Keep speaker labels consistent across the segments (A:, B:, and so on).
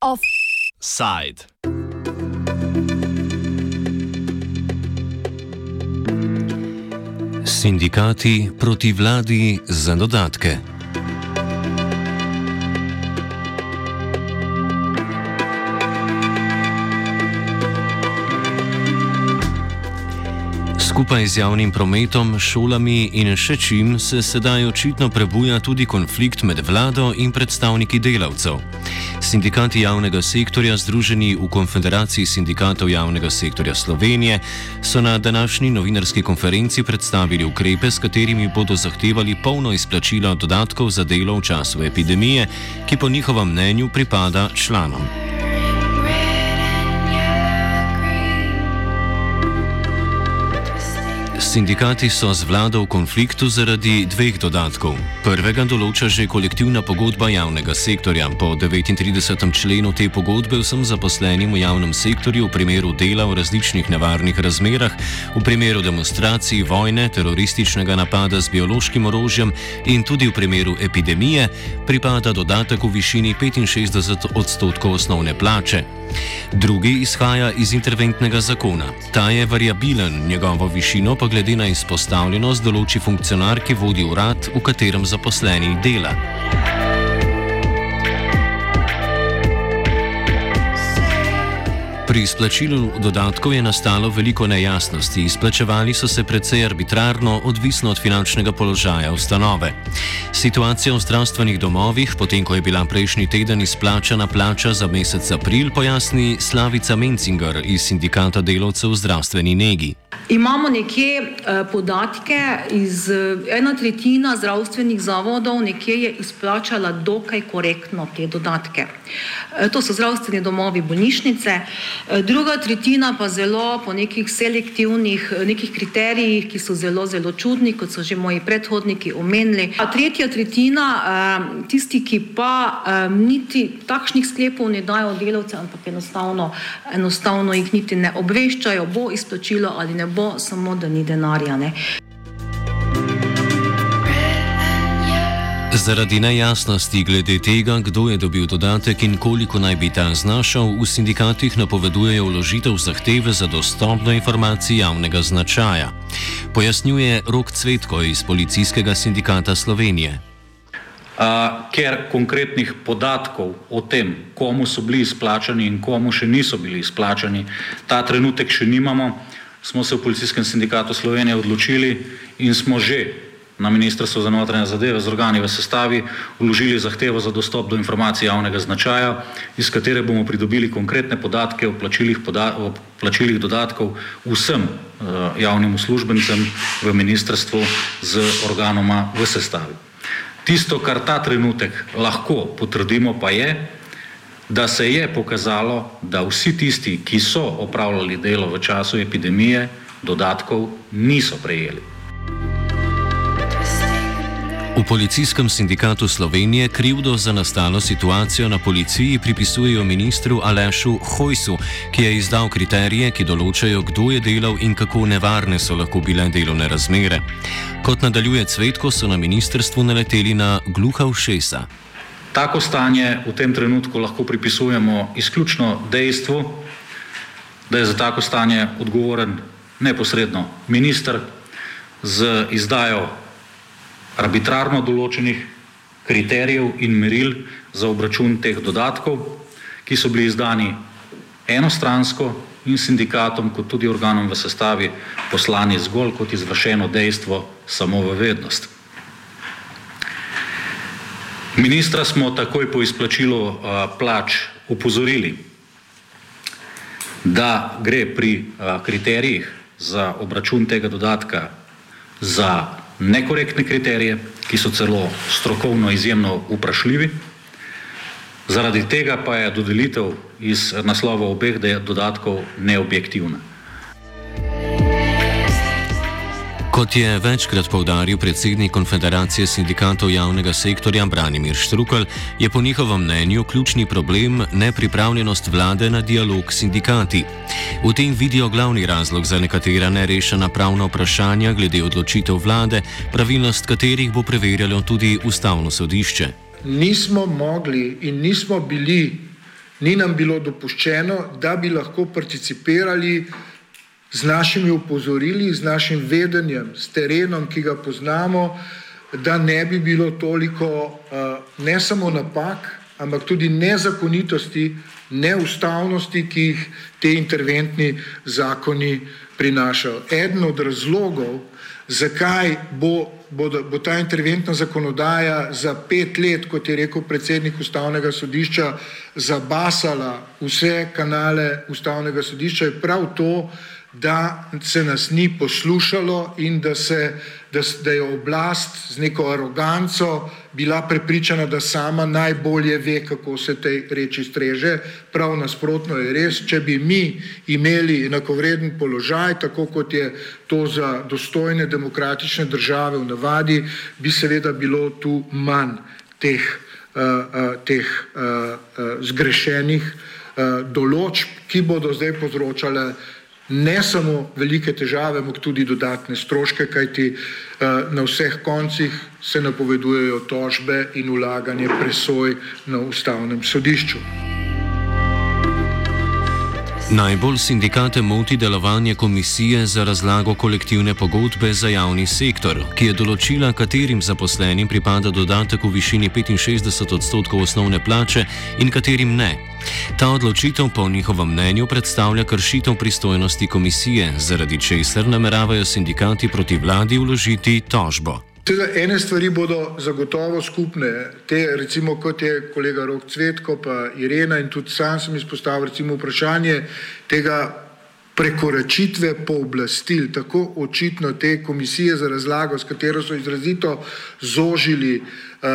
A: Offside. Sindikati proti vladi za dodatke. Skupaj z javnim prometom, šolami in še čim se sedaj očitno prebuja tudi konflikt med vlado in predstavniki delavcev. Sindikati javnega sektorja, združeni v Konfederaciji sindikatov javnega sektorja Slovenije, so na današnji novinarski konferenci predstavili ukrepe, s katerimi bodo zahtevali polno izplačilo dodatkov za delo v času epidemije, ki po njihovem mnenju pripada članom. Sindikati so z vlado v konfliktu zaradi dveh dodatkov. Prvega določa že kolektivna pogodba javnega sektorja. Po 39. členu te pogodbe vsem zaposlenim v javnem sektorju v primeru dela v različnih nevarnih razmerah, v primeru demonstracij, vojne, terorističnega napada z biološkim orožjem in tudi v primeru epidemije pripada dodatek v višini 65 odstotkov osnovne plače. Drugi izhaja iz interventnega zakona. Ta je variabilen, njegovo višino pa glede na izpostavljenost določi funkcionar, ki vodi urad, v katerem zaposleni dela. Pri izplačilu dodatkov je nastalo veliko nejasnosti. Izplačevali so se precej arbitrarno, odvisno od finančnega položaja ustanove. Situacija v zdravstvenih domovih, potem ko je bila prejšnji teden izplačana plača za mesec april, pojasni Slavica Mencinger iz Sindikata delavcev v zdravstveni negi.
B: Imamo nekje uh, podatke iz uh, ena tretjina zdravstvenih zavodov, nekje je izplačala dokaj korektno te dodatke. Uh, to so zdravstveni domovi, bolnišnice, druga tretjina pa zelo po nekih selektivnih uh, nekih kriterijih, ki so zelo, zelo čudni, kot so že moji predhodniki omenili. A tretja tretjina, uh, tisti, ki pa niti takšnih sklepov ne dajo delavce, ampak enostavno, enostavno jih niti ne obveščajo, bo izplačilo ali ne bo samo da ni denarja. Ne.
A: Zaradi nejasnosti glede tega, kdo je dobil dodatek in koliko naj bi ta znašal, v sindikatih napovedujejo vložitev zahteve za dostop do informacij javnega značaja. Pojasnjuje Rok Cvetko iz Policijskega sindikata Slovenije.
C: Uh, ker konkretnih podatkov o tem, komu so bili izplačani in komu še niso bili izplačani, ta trenutek še nimamo, smo se v Policijskem sindikatu Slovenije odločili in smo že na Ministrstvo za notranje zadeve z organi v sestavi vložili zahtevo za dostop do informacij javnega značaja, iz katere bomo pridobili konkretne podatke o plačilih, poda o plačilih dodatkov vsem uh, javnim uslužbencem v ministrstvu z organoma v sestavi. Tisto, kar ta trenutek lahko potrdimo, pa je, da se je pokazalo, da vsi tisti, ki so opravljali delo v času epidemije, dodatkov niso prejeli.
A: Policijskem sindikatu Slovenije krivdo za nastalo situacijo na policiji pripisujejo ministru Alešu Hojsu, ki je izdal kriterije, ki določajo, kdo je delal in kako nevarne so lahko bile delovne razmere. Kot nadaljuje Cvetko, so na ministrstvu naleteli na gluha všesa.
C: Tako stanje v tem trenutku lahko pripisujemo izključno dejstvu, da je za tako stanje odgovoren neposredno minister z izdajo arbitrarno določenih kriterijev in meril za obračun teh dodatkov, ki so bili izdani enostransko in sindikatom, kot tudi organom v sestavi poslani zgolj kot izvršeno dejstvo samo v vednost. Ministra smo takoj po izplačilu plač upozorili, da gre pri kriterijih za obračun tega dodatka za nekorektne kriterije, ki so celo strokovno izjemno vprašljivi. Zaradi tega pa je dodelitev iz naslova obeh dodatkov neobjektivna.
A: Kot je večkrat povdaril predsednik Konfederacije sindikatov javnega sektorja Branimir Štrukal, je po njihovem mnenju ključni problem nepripravljenost vlade na dialog s sindikati. V tem vidijo glavni razlog za nekatera nerešena pravna vprašanja glede odločitev vlade, pravilnost katerih bo preverjalo tudi ustavno sodišče.
D: Nismo mogli in nismo bili, ni nam bilo dopuščeno, da bi lahko participirali z našimi upozorili, z našim vedenjem, s terenom, ki ga poznamo, da ne bi bilo toliko ne samo napak, ampak tudi nezakonitosti, neustavnosti, ki jih te interventni zakoni prinašajo. Eden od razlogov, zakaj bo, bo, bo ta interventna zakonodaja za pet let, kot je rekel predsednik ustavnega sodišča, zabasala vse kanale ustavnega sodišča, je prav to, da se nas ni poslušalo in da, se, da, da je oblast z neko aroganco bila prepričana, da sama najbolje ve, kako se tej reči streže. Prav nasprotno je res, če bi mi imeli enakovreden položaj, tako kot je to za dostojne demokratične države v navadi, bi seveda bilo tu manj teh, uh, uh, teh uh, uh, zgrešenih uh, določb, ki bodo zdaj povzročale ne samo velike težave, ampak tudi dodatne stroške, kajti uh, na vseh koncih se napovedujejo tožbe in ulaganje presoj na ustavnem sodišču.
A: Najbolj sindikate moti delovanje komisije za razlago kolektivne pogodbe za javni sektor, ki je določila, katerim zaposlenim pripada dodatek v višini 65 odstotkov osnovne plače in katerim ne. Ta odločitev po njihovem mnenju predstavlja kršitev pristojnosti komisije, zaradi česar nameravajo sindikati proti vladi vložiti tožbo.
D: Teda ene stvari bodo zagotovo skupne, te recimo kot je kolega Rok Cvetko pa Irena in tudi sam sem izpostavil recimo vprašanje tega prekoračitve pooblastil, tako očitno te komisije za razlago, s katero so izrazito zožili uh,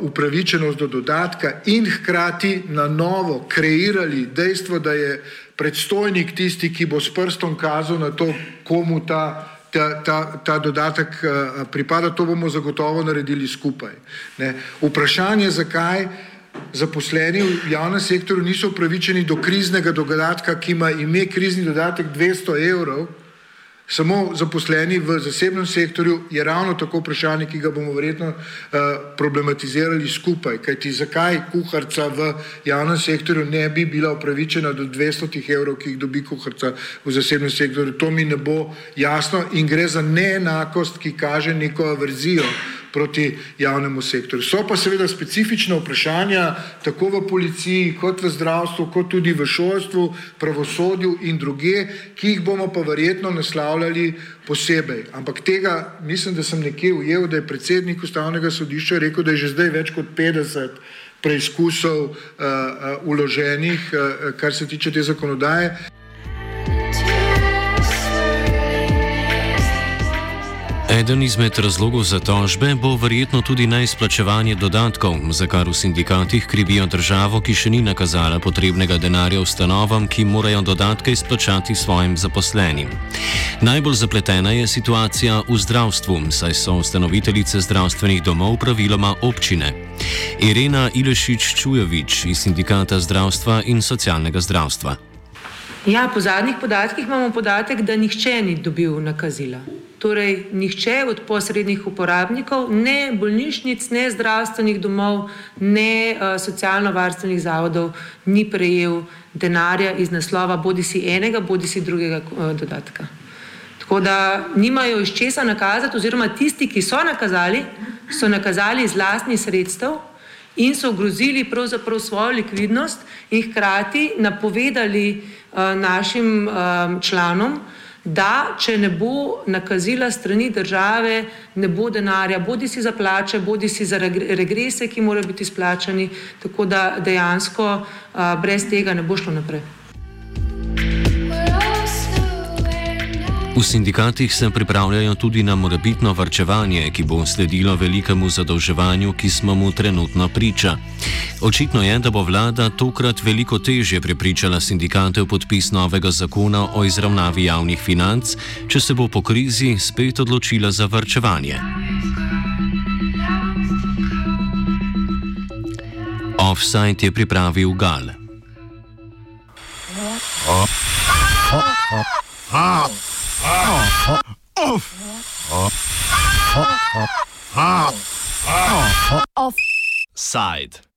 D: upravičenost do dodatka in hkrati na novo kreirali dejstvo, da je predstojnik tisti, ki bo s prstom kazal na to, komu ta ta, ta, ta dodatek uh, pripada, to bomo zagotovo naredili skupaj. Ne. Vprašanje, zakaj zaposleni v javnem sektorju niso upravičeni do kriznega dodatka, ki ima ime krizni dodatek 200 evrov, samo zaposleni v zasebnem sektorju, je ravno tako vprašanje, ki ga bomo verjetno uh, problematizirali skupaj. Kajti zakaj kuharca v javnem sektorju ne bi bila upravičena do 200 evrov, ki jih dobi kuharca v zasebnem sektorju, to mi ne bo jasno in gre za neenakost, ki kaže neko averzijo proti javnemu sektorju. So pa seveda specifična vprašanja tako v policiji, kot v zdravstvu, kot tudi v šolstvu, pravosodju in druge, ki jih bomo pa verjetno naslavljali posebej. Ampak tega mislim, da sem nekje ujel, da je predsednik ustavnega sodišča rekel, da je že zdaj več kot 50 preizkusov uh, uh, uloženih, uh, kar se tiče te zakonodaje.
A: Eden izmed razlogov za tožbe bo verjetno tudi neizplačevanje dodatkov, za kar v sindikatih krivijo državo, ki še ni nakazala potrebnega denarja ustanovam, ki morajo dodatke izplačati svojim zaposlenim. Najbolj zapletena je situacija v zdravstvu, saj so ustanoviteljice zdravstvenih domov praviloma občine. Irena Ilešič Čujovič iz Sindikata zdravstva in socialnega zdravstva.
E: Ja, po zadnjih podatkih imamo podatek, da nihče ni dobil nakazila. Torej, nihče od posrednih uporabnikov, ne bolnišnic, ne zdravstvenih domov, ne uh, socialno-varstvenih zavodov, ni prejel denarja iz naslova bodi si enega, bodi si drugega uh, dodatka. Tako da nimajo iz česa nakazati, oziroma tisti, ki so nakazali, so nakazali iz lastnih sredstev in so ogrozili pravzaprav svojo likvidnost in hkrati napovedali uh, našim uh, članom, da če ne bo nakazila strani države, ne bo denarja, bodi si za plače, bodi si za regrese, ki morajo biti izplačani, tako da dejansko brez tega ne bo šlo naprej.
A: V sindikatih se pripravljajo tudi na morebitno varčevanje, ki bo sledilo velikemu zadolževanju, ki smo mu trenutno priča. Očitno je, da bo vlada tokrat veliko težje prepričala sindikate v podpis novega zakona o izravnavi javnih financ, če se bo po krizi spet odločila za varčevanje. Offside je pripravil Gal. Oh. Oh. Oh. Oh. Offside.